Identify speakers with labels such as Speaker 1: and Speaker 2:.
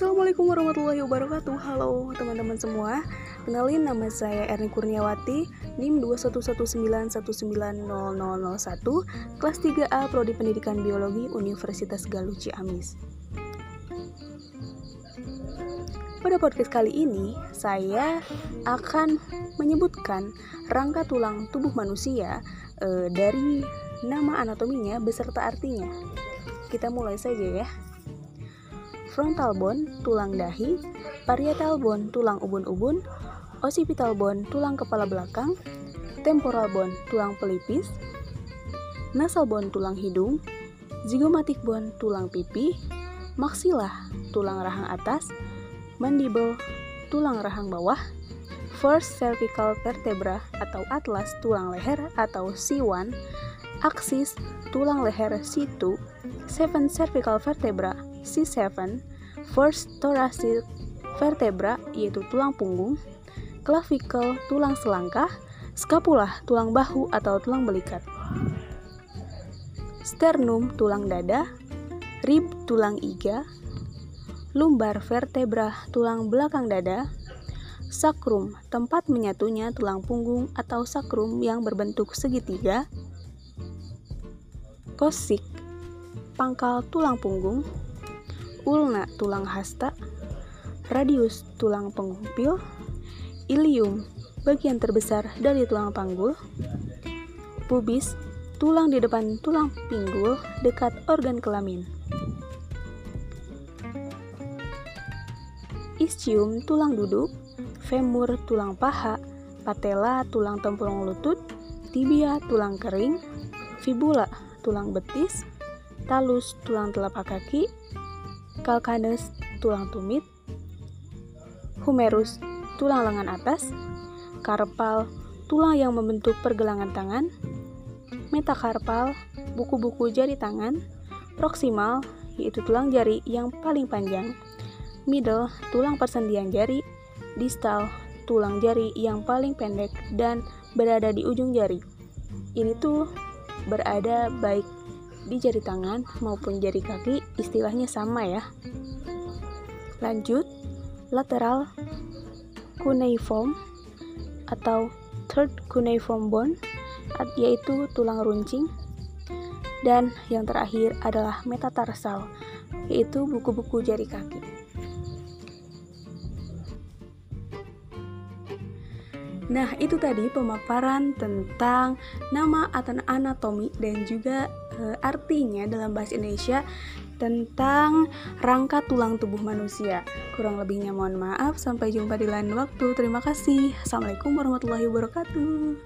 Speaker 1: Assalamualaikum warahmatullahi wabarakatuh. Halo teman-teman semua. Kenalin nama saya Erni Kurniawati NIM 211919001 Kelas 3A Prodi Pendidikan Biologi Universitas Galuh Ciamis. Pada podcast kali ini Saya akan menyebutkan rangka tulang tubuh manusia e, Dari nama anatominya beserta artinya. Kita mulai saja ya frontal bone, tulang dahi, parietal bone, tulang ubun-ubun, occipital bone, tulang kepala belakang, temporal bone, tulang pelipis, nasal bone, tulang hidung, zygomatic bone, tulang pipi, maxilla, tulang rahang atas, mandible, tulang rahang bawah, first cervical vertebra atau atlas, tulang leher atau C1, axis, tulang leher C2, seven cervical vertebra, C7, first thoracic vertebra yaitu tulang punggung, clavicle tulang selangkah, scapula tulang bahu atau tulang belikat. Sternum tulang dada, rib tulang iga, lumbar vertebra tulang belakang dada, sakrum tempat menyatunya tulang punggung atau sakrum yang berbentuk segitiga, kosik pangkal tulang punggung, ulna tulang hasta, radius tulang pengumpil, ilium bagian terbesar dari tulang panggul, pubis tulang di depan tulang pinggul dekat organ kelamin. Ischium tulang duduk, femur tulang paha, patella tulang tempurung lutut, tibia tulang kering, fibula tulang betis, talus tulang telapak kaki, calcaneus tulang tumit, humerus tulang lengan atas, karpal tulang yang membentuk pergelangan tangan, metakarpal buku-buku jari tangan, proksimal yaitu tulang jari yang paling panjang, middle tulang persendian jari, distal tulang jari yang paling pendek dan berada di ujung jari. Ini tuh berada baik di jari tangan maupun jari kaki istilahnya sama ya. Lanjut, lateral cuneiform atau third cuneiform bone yaitu tulang runcing dan yang terakhir adalah metatarsal yaitu buku-buku jari kaki. Nah, itu tadi pemaparan tentang nama atau anatomi dan juga e, artinya dalam bahasa Indonesia tentang rangka tulang tubuh manusia. Kurang lebihnya mohon maaf, sampai jumpa di lain waktu. Terima kasih. Assalamualaikum warahmatullahi wabarakatuh.